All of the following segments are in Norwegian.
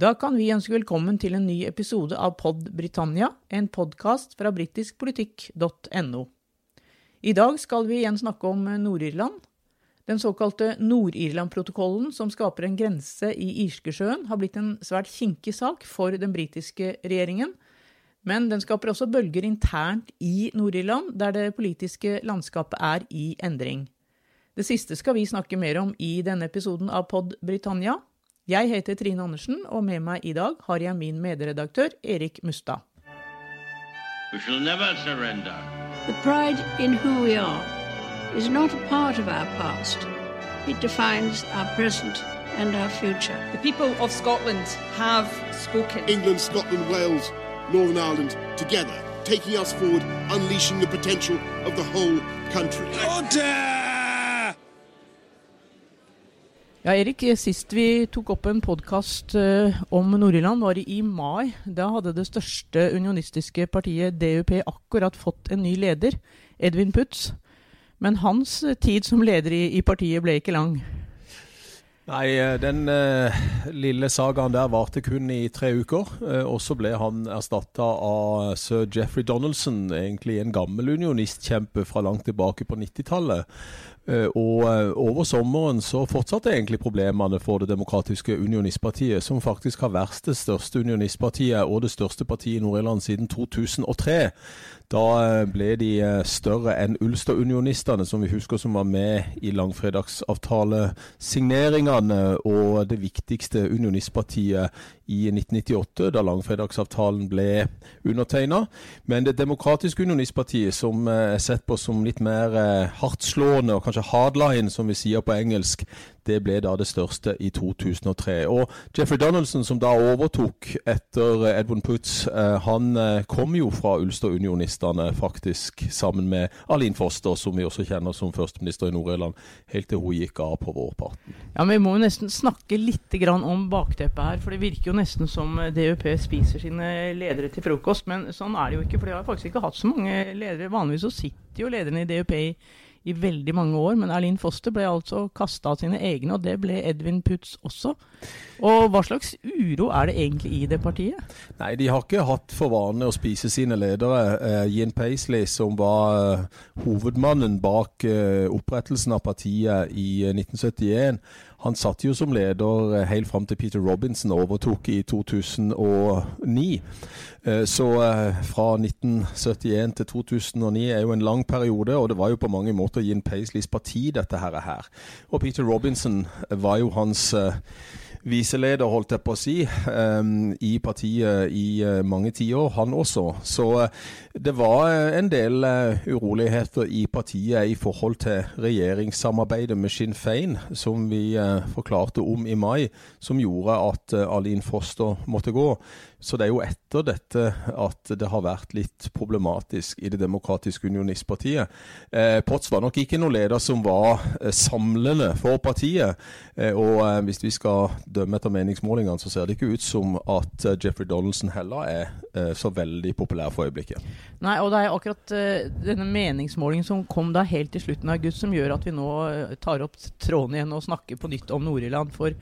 Da kan vi ønske velkommen til en ny episode av Pod Britannia, en podkast fra britiskpolitikk.no. I dag skal vi igjen snakke om Nord-Irland. Den såkalte Nord-Irland-protokollen, som skaper en grense i Irskesjøen, har blitt en svært kinkig sak for den britiske regjeringen. Men den skaper også bølger internt i Nord-Irland, der det politiske landskapet er i endring. Det siste skal vi snakke mer om i denne episoden av Pod Britannia. Jeg heter Trine Andersen, og med meg i dag har jeg min medredaktør Erik Mustad. We shall never surrender. The pride in who we are is not a part of our past. It defines our present and our future. The people of Scotland have spoken. England, Scotland, Wales, Northern Ireland together, taking us forward, unleashing the potential of the whole country. Ja, Erik, sist vi tok opp en podkast om Nord-Irland, var i mai. Da hadde det største unionistiske partiet DUP akkurat fått en ny leder, Edvin Putz. Men hans tid som leder i, i partiet ble ikke lang. Nei, den uh, lille sagaen der varte kun i tre uker. Uh, og så ble han erstatta av sir Jeffrey Donaldson, egentlig en gammel unionistkjempe fra langt tilbake på 90-tallet. Uh, og over sommeren så fortsatte egentlig problemene for Det demokratiske unionistpartiet, som faktisk har vært det største unionistpartiet og det største partiet i Nord-Irland siden 2003. Da ble de større enn Ulster-unionistene, som vi husker som var med i langfredagsavtalesigneringene og det viktigste unionistpartiet i 1998, da langfredagsavtalen ble undertegna. Men Det demokratiske unionistpartiet, som er sett på som litt mer hardtslående og kanskje hardline, som vi sier på engelsk, det ble da det største i 2003. Og Jeffrey Donaldson, som da overtok etter Edwin Putz, han kom jo fra Ulster-unionistene, faktisk, sammen med Aline Foster, som vi også kjenner som førsteminister i Nord-Irland, helt til hun gikk av på vårparten. Ja, men Vi må jo nesten snakke litt om bakteppet her, for det virker jo nesten som DUP spiser sine ledere til frokost. Men sånn er det jo ikke, for de har faktisk ikke hatt så mange ledere. Vanligvis så sitter jo lederne i DUP i i veldig mange år, men Erlin Foster ble altså kasta av sine egne, og det ble Edvin Putz også. Og hva slags uro er det egentlig i det partiet? Nei, de har ikke hatt for vane å spise sine ledere. Uh, Ian Paisley, som var uh, hovedmannen bak uh, opprettelsen av partiet i 1971, han satt jo som leder helt fram til Peter Robinson overtok i 2009. Så fra 1971 til 2009 er jo en lang periode, og det var jo på mange måter Jim Paisleys parti, dette her. Og Peter Robinson var jo hans viseleder, holdt jeg på å si, um, i partiet i uh, mange tiår, han også. Så uh, det var uh, en del uroligheter i partiet i forhold til regjeringssamarbeidet med Sinn Fein, som vi forklarte om i mai, som gjorde at Alin Foster måtte gå. Så det er jo etter dette at det har vært litt problematisk i Det demokratiske unionistpartiet. Eh, Potts var nok ikke noen leder som var eh, samlende for partiet. Eh, og eh, hvis vi skal dømme etter meningsmålingene, så ser det ikke ut som at eh, Jeffrey Donaldson heller er eh, så veldig populær for øyeblikket. Nei, og det er akkurat denne meningsmålingen som kom da helt til slutten av august, som gjør at vi nå tar opp tråden igjen og snakker på nytt om Nord-Irland. for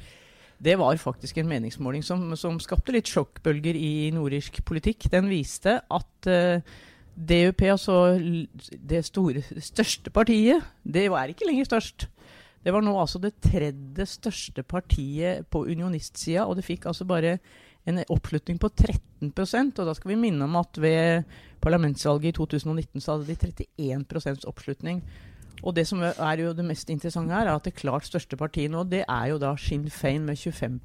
det var faktisk en meningsmåling som, som skapte litt sjokkbølger i nordirsk politikk. Den viste at DUP, altså det store, største partiet, det var ikke lenger størst. Det var nå altså det tredje største partiet på unionistsida, og det fikk altså bare en oppslutning på 13% og da skal vi minne om at ved parlamentsvalget i 2019 så hadde de 31% oppslutning. Og det som er jo det mest interessante her, er at det klart største partiet nå, det er jo da Sinn Fein med 25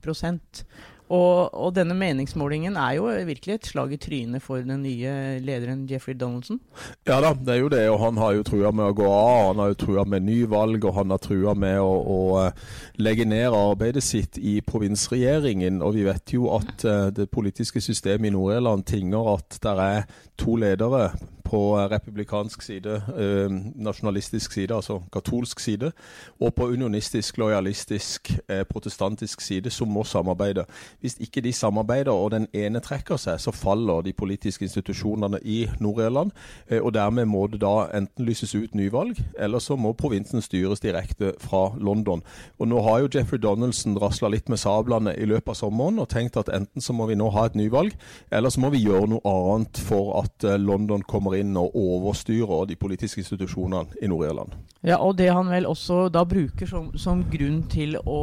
og, og, denne meningsmålingen er jo virkelig et slag i trynet for den nye lederen Jeffrey Donaldson. Ja da, det er jo det. Og han har jo trua med å gå av. Han har jo trua med nyvalg, og han har trua med å, å, eh, legge ned arbeidet sitt i provinsregjeringen. Og vi vet jo at uh, det politiske systemet i Nord-Irland tinger at det er to ledere på republikansk side, eh, nasjonalistisk side, altså katolsk side, og på unionistisk, lojalistisk, eh, protestantisk side, som må samarbeide. Hvis ikke de samarbeider og den ene trekker seg, så faller de politiske institusjonene i Nord-Irland. Eh, og dermed må det da enten lyses ut nyvalg, eller så må provinsen styres direkte fra London. Og nå har jo Jeffrey Donaldson rasla litt med sablene i løpet av sommeren og tenkt at enten så må vi nå ha et nyvalg, eller så må vi gjøre noe annet for at eh, London kommer inn og overstyrer de politiske institusjonene i Nord-Irland. Ja, og det han vel også da bruker som, som grunn til å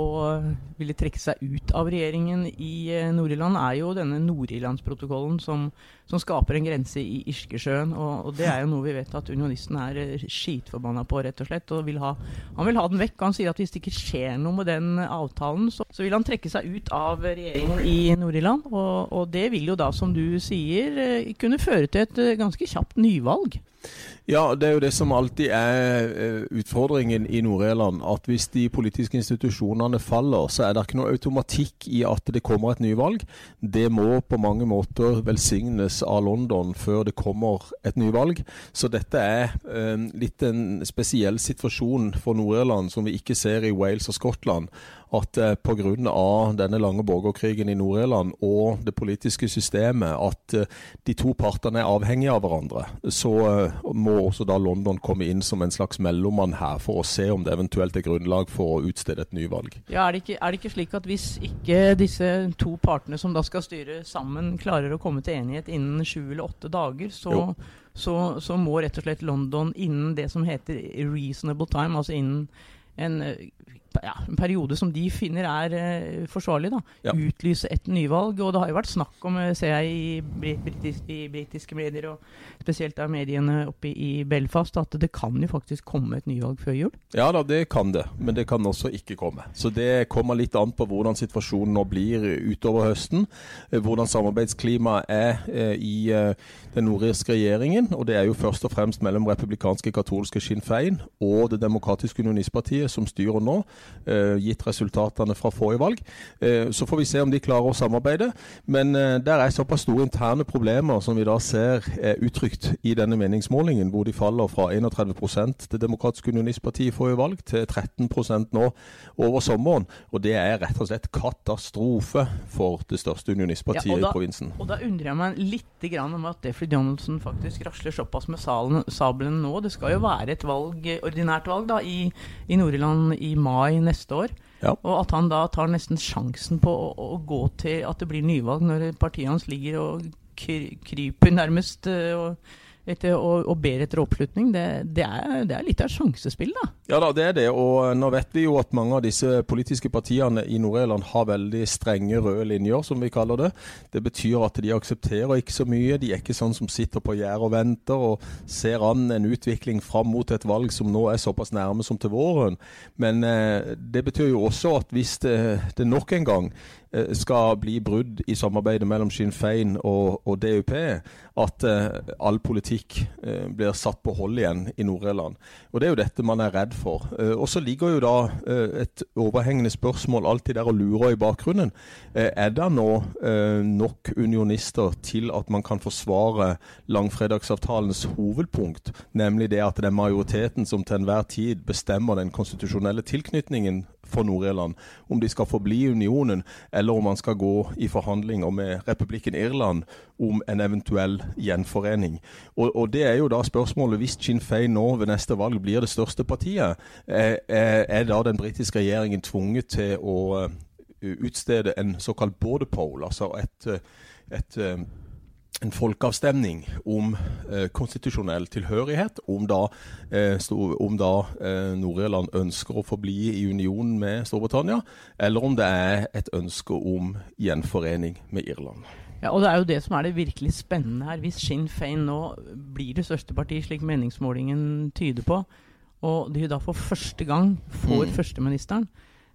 ville trekke seg ut av regjeringen i eh, Nord-Irland, er jo denne Nord-Irlandsprotokollen som, som, skaper en grense i Irskesjøen. Og, og, det er jo noe vi vet at unionisten er eh, skitforbanna på, rett og slett. og vil ha, Han vil ha den vekk. Han sier at hvis det ikke skjer noe med den avtalen, så, så vil han trekke seg ut av regjeringen i Nord-Irland. Og, og, det vil jo da, som du sier, eh, kunne føre til et ganske kjapt nyvalg. Ja, det er jo det som alltid er eh, utfordringen i Nord-Irland. At hvis de politiske institusjonene faller, så er det ikke noe automatikk i at det kommer et nyvalg. Det må på mange måter velsignes av London før det kommer et nyvalg. Så dette er eh, litt en spesiell situasjon for Nord-Irland som vi ikke ser i Wales og Skottland at eh, pga. denne lange borgerkrigen i Nord-Irland og det politiske systemet, at eh, de to partene er avhengige av hverandre, så eh, må også da London komme inn som en slags mellommann her for å se om det eventuelt er grunnlag for å utstede et nyvalg. Ja, er det, ikke, er det ikke slik at hvis ikke disse to partene som da skal styre sammen, klarer å komme til enighet innen sju eller åtte dager, så så, så, må rett og slett London innen det som heter reasonable time, altså innen en ja, en periode som de finner er uh, forsvarlig, da, ja. utlyse et nyvalg. Og det har jo vært snakk om, eh, ser jeg i, britis, i britiske medier, og spesielt av mediene oppe i Belfast, at det kan jo faktisk komme et nyvalg før jul? Ja da, det kan det, men det kan også ikke komme. Så det kommer litt an på hvordan situasjonen nå blir utover høsten. Eh, hvordan samarbeidsklimaet er uh, i uh, den nordirske regjeringen. Og det er jo først og fremst mellom republikanske katolske Sinn Fein og Det demokratiske unionistpartiet som styrer nå. Eh, gitt resultatene fra forrige valg. Eh, så får vi se om de klarer å samarbeide. Men eh, der er såpass store interne problemer som vi da ser er uttrykt i denne meningsmålingen, hvor de faller fra 31% Det demokratiske unionistpartiet i forrige valg til 13% nå over sommeren. Og det er rett og slett katastrofe for det største unionistpartiet ja, da, i provinsen. Og da undrer jeg meg litt grann om at Jeffrey Donaldson faktisk rasler såpass med salen, sabelen nå. Det skal jo være et valg, ordinært valg da, i, i Nord-Irland i mai neste år. Ja. Og at han da tar nesten sjansen på å, å, gå til at det blir nyvalg når partiet hans ligger og kryper nærmest. Eh, og etter, og, og, ber etter oppslutning, det, det, er, det, er, litt av et sjansespill, da. Ja da, det er det. Og nå vet vi jo at mange av disse politiske partiene i Nord-Irland har veldig strenge røde linjer, som vi kaller det. Det betyr at de aksepterer ikke så mye. De er ikke sånn som sitter på gjerdet og venter og ser an en utvikling fram mot et valg som nå er såpass nærme som til våren. Men eh, det betyr jo også at hvis det, det nok en gang Eh, skal bli brudd i samarbeidet mellom Sinn Fein og, og DUP, at uh, all politikk uh, blir satt på hold igjen i Nord-Irland. Og Det er jo dette man er redd for. Uh, og Så ligger jo da et overhengende spørsmål alltid der og lurer i bakgrunnen. er det nå nok unionister til at man kan forsvare langfredagsavtalens hovedpunkt, nemlig det at det er majoriteten som til enhver tid bestemmer den konstitusjonelle tilknytningen for Nord-Irland, om de skal forbli i unionen, eller om man skal gå i forhandlinger med republikken Irland om en eventuell gjenforening. Og, og Det er jo da spørsmålet, hvis Sinn Fein nå ved neste valg blir det største partiet, er, er da den britiske regjeringen tvunget til å eh, utstede en såkalt border pole, altså et, et, et eh, en folkeavstemning om eh, konstitusjonell tilhørighet, om da, eh, da eh, Nord-Irland ønsker å forbli i union med Storbritannia, eller om det er et ønske om gjenforening med Irland. Ja, og Det er jo det som er det virkelig spennende her. Hvis Sinn Fein nå blir det største partiet, slik meningsmålingen tyder på, og de da for første gang får mm. førsteministeren,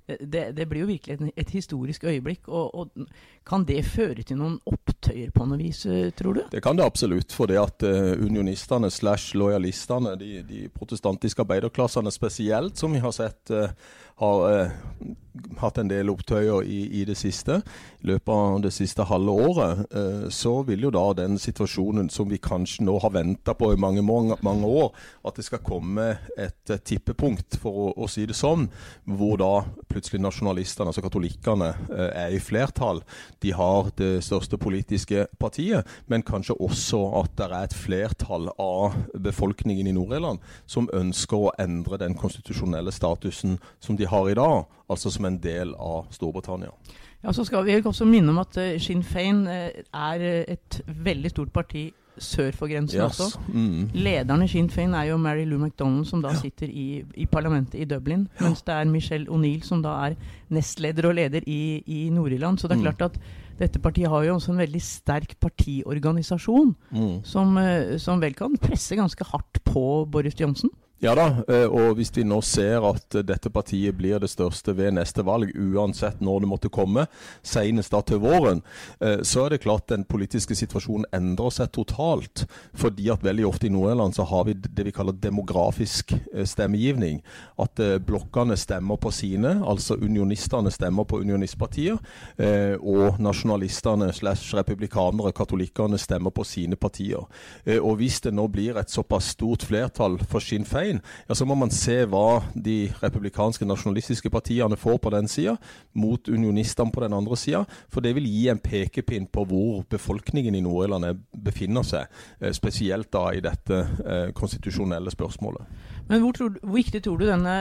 det, det, blir jo virkelig et, historisk øyeblikk. Og, og, Kan det føre til noen opptøyer på noe vis, eh, tror du? Det kan det absolutt. For det at uh, unionistene slash lojalistene, de, de, protestantiske arbeiderklassene spesielt, som vi har sett uh, har eh, hatt en del opptøyer i, i, det siste, i løpet av det siste halve året, eh, så vil jo da den situasjonen som vi kanskje nå har venta på i mange, mange, mange, år, at det skal komme et, et tippepunkt, for å, å, si det sånn, hvor da plutselig nasjonalistene, altså katolikkene, eh, er i flertall. De har det største politiske partiet, men kanskje også at det er et flertall av befolkningen i Nord-Irland som ønsker å endre den konstitusjonelle statusen som de har i dag, altså som en del av Storbritannia. Ja, så skal vi også minne om at uh, Sinn Fein uh, er eh, et veldig stort parti sør for grensen yes. også. Mm. Lederen i Sinn Fein er jo Mary Lou MacDonald, som da ja. sitter i, i, parlamentet i Dublin. Ja. Mens det er Michelle O'Neill, som da er nestleder og leder i, i Nord-Irland. Så det er mm. klart at dette partiet har jo også en veldig sterk partiorganisasjon, mm. som, som vel kan presse ganske hardt på Boris Johnson. Ja da, eh, og hvis vi nå ser at dette partiet blir det største ved neste valg, uansett når det måtte komme, senest da til våren, eh, så er det klart den politiske situasjonen endrer seg totalt. Fordi at veldig ofte i Nord-Irland så har vi det vi kaller demografisk eh, stemmegivning. At blokkene stemmer på sine, altså unionistene stemmer på unionistpartier, og nasjonalistene slash republikanere, katolikkene, stemmer på sine partier. Og hvis det nå blir et såpass stort flertall for Sinn Fein, veien, ja, så må man se hva de republikanske nasjonalistiske partiene får på den sida, mot unionistene på den andre sida. For det vil gi en pekepinn på hvor befolkningen i Nord-Irland befinner seg. Eh, spesielt da i dette eh, konstitusjonelle spørsmålet. Men hvor, tror, hvor viktig tror du denne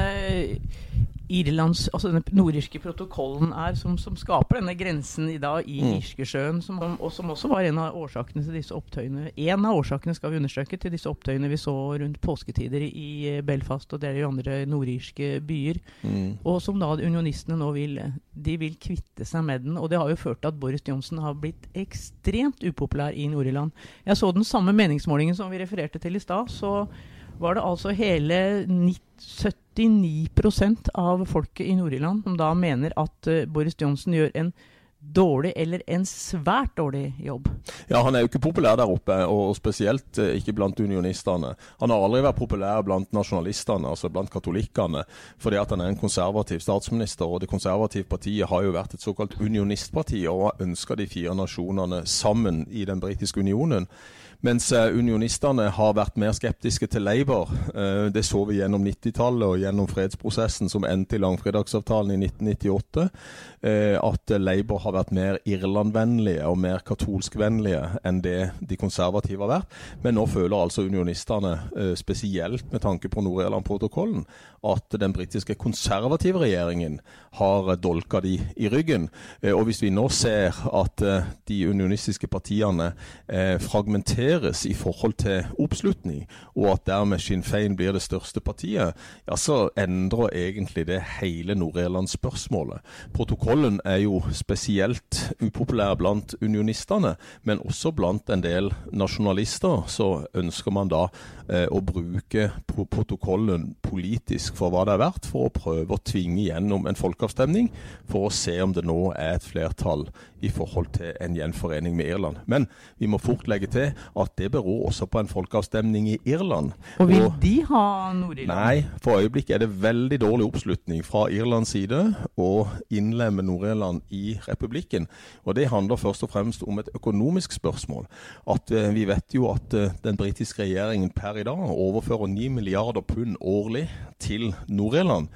Irlands, altså denne nordirske protokollen er, som, som, skaper denne grensen i dag i mm. Irskesjøen, som, og som også var en av årsakene til disse opptøyene En av årsakene skal vi understreke til disse opptøyene vi så rundt påsketider i Belfast og jo andre nordirske byer. Mm. Og som da unionistene nå vil De vil kvitte seg med den. Og det har jo ført til at Boris Johnsen har blitt ekstremt upopulær i Nord-Irland. Jeg så den samme meningsmålingen som vi refererte til i stad. så var det altså hele 79% av folket i Nord-Irland som da mener at uh, Boris Johnson gjør en dårlig eller en svært dårlig jobb. Ja, Han er jo ikke populær der oppe, og spesielt uh, ikke blant unionistene. Han har aldri vært populær blant nasjonalistene, altså blant katolikkene, fordi at han er en konservativ statsminister. og Det konservative partiet har jo vært et såkalt unionistparti og har ønska de fire nasjonene sammen i den britiske unionen. Mens eh, unionistene har vært mer skeptiske til Labour. Eh, det så vi gjennom 90-tallet og gjennom fredsprosessen som endte i langfredagsavtalen i 1998. Eh, at Labour har vært mer Irland-vennlige og mer katolskvennlige enn det de konservative har vært. Men nå føler altså unionistene, spesielt med tanke på Nord-Irland-protokollen, at den britiske konservative regjeringen har dolka de i ryggen. Og hvis vi nå ser at de unionistiske partiene fragmenterer reduseres i forhold til oppslutning, og at dermed Sinn Fein blir det største partiet, ja, så endrer egentlig det hele Nord-Irland-spørsmålet. Protokollen er jo spesielt upopulær blant unionistene, men også blant en del nasjonalister. Så ønsker man da eh, å bruke protokollen politisk for hva det er verdt, for å prøve å tvinge gjennom en folkeavstemning, for å se om det nå er et flertall i forhold til en gjenforening med Irland. Men vi må fort legge til at det beror også på en folkeavstemning i Irland. Og vil og, de ha Nord-Irland? Nei, for øyeblikket er det veldig dårlig oppslutning fra Irlands side å innlemme Nord-Irland i republikken. Og det handler først og fremst om et økonomisk spørsmål. At uh, Vi vet jo at uh, den britiske regjeringen per i dag overfører 9 milliarder pund årlig til Nord-Irland.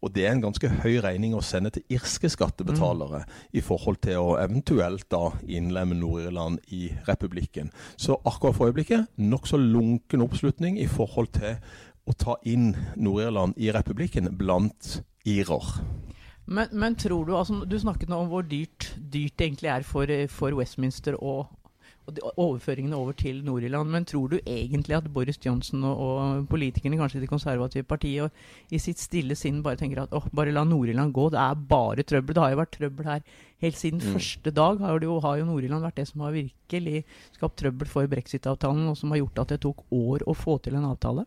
Og det er en ganske høy regning å sende til irske skattebetalere mm. i forhold til å eventuelt da innlemme Nord-Irland i republikken. Så akkurat for øyeblikket nokså lunken oppslutning i forhold til å ta inn Nord-Irland i republikken blant irer. Men, men, tror du altså, Du snakket nå om hvor dyrt, dyrt det egentlig er for, for Westminster å overføringene over til Nord-Irland. Men tror du egentlig at Boris Johnson og, og politikerne kanskje i det konservative partiet og i sitt stille sinn bare tenker at oh, bare la Nord-Irland gå, det er bare trøbbel. Det har jo vært trøbbel her helt siden første dag har, jo, har jo Nord-Irland vært det som har virkelig skapt trøbbel for brexit-avtalen, og som har gjort at det tok år å få til en avtale.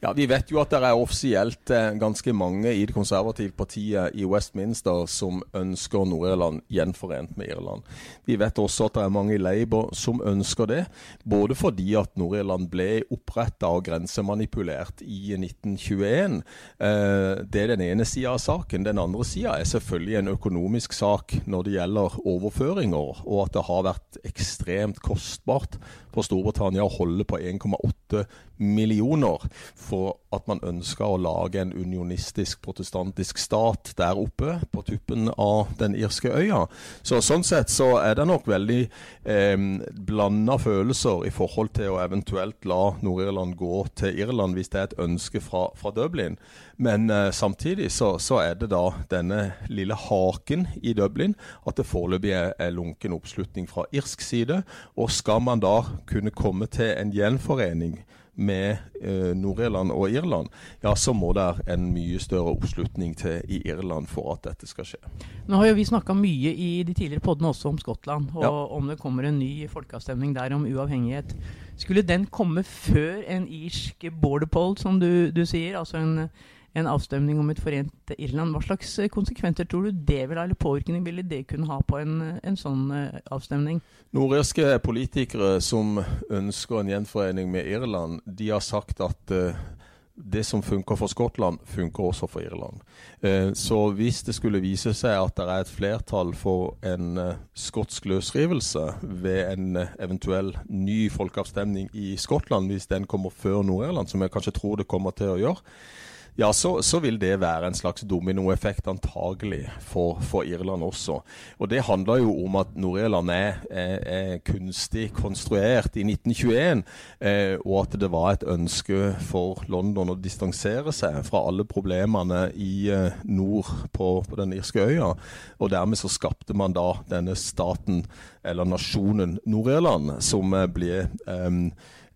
Ja, Vi vet jo at det er offisielt eh, ganske mange i det konservative partiet i Westminster som ønsker Nord-Irland gjenforent med Irland. Vi vet også at det er mange i Labour som ønsker det. Både fordi at Nord-Irland ble oppretta og grensemanipulert i 1921. Eh, det er den ene sida av saken. Den andre sida er selvfølgelig en økonomisk sak når det gjelder overføringer, og at det har vært ekstremt kostbart for Storbritannia å holde på 1,8 millioner for at man ønska å lage en unionistisk protestantisk stat der oppe på tuppen av den irske øya. Så Sånn sett så er det nok veldig eh, blanda følelser i forhold til å eventuelt la Nord-Irland gå til Irland hvis det er et ønske fra, fra Dublin. Men eh, samtidig så, så, er det da denne lille haken i Dublin at det foreløpig er, er lunken oppslutning fra irsk side. Og skal man da kunne komme til en gjenforening med eh, Nord-Irland og Irland, ja, så må det en mye større oppslutning til i Irland for at dette skal skje. Nå har jo vi snakka mye i de tidligere podene også om Skottland, og ja. om det kommer en ny folkeavstemning der om uavhengighet. Skulle den komme før en irsk border poll, som du, du sier? altså en en avstemning om et forent Irland. Hva slags eh, konsekvenser tror du det vil ha, eller påvirkning ville det kunne ha på en, en sånn uh, avstemning? Nordirske politikere som ønsker en gjenforening med Irland, de har sagt at det som funker for Skottland, funker også for Irland. Så hvis det skulle vise seg at det er et flertall for en skotsk løsrivelse ved en eventuell ny folkeavstemning i Skottland, hvis den kommer før Nord-Irland, som jeg kanskje tror det kommer til å gjøre, ja, så, så, vil det være en slags dominoeffekt antagelig for, for, Irland også. Og Det handler jo om at Nord-Irland er, er, er, kunstig konstruert i 1921, eh, og at det var et ønske for London å distansere seg fra alle problemene i eh, nord på, på den irske øya. Og dermed så skapte man da denne staten, eller nasjonen Nord-Irland, som eh, ble eh,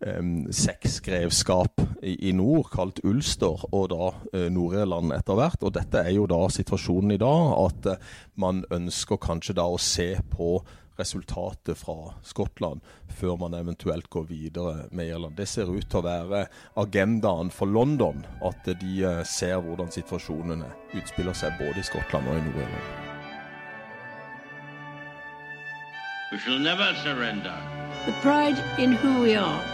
um, sexgrevskap i, i, nord, kalt Ulster, og da uh, Nord-Irland etter hvert. Og dette er jo da situasjonen i dag, at uh, man ønsker kanskje da å se på resultatet fra Skottland før man eventuelt går videre med Irland. Det ser ut til å være agendaen for London, at de uh, ser hvordan situasjonene utspiller seg både i Skottland og i Nord-Irland. We shall never surrender. The pride in who we are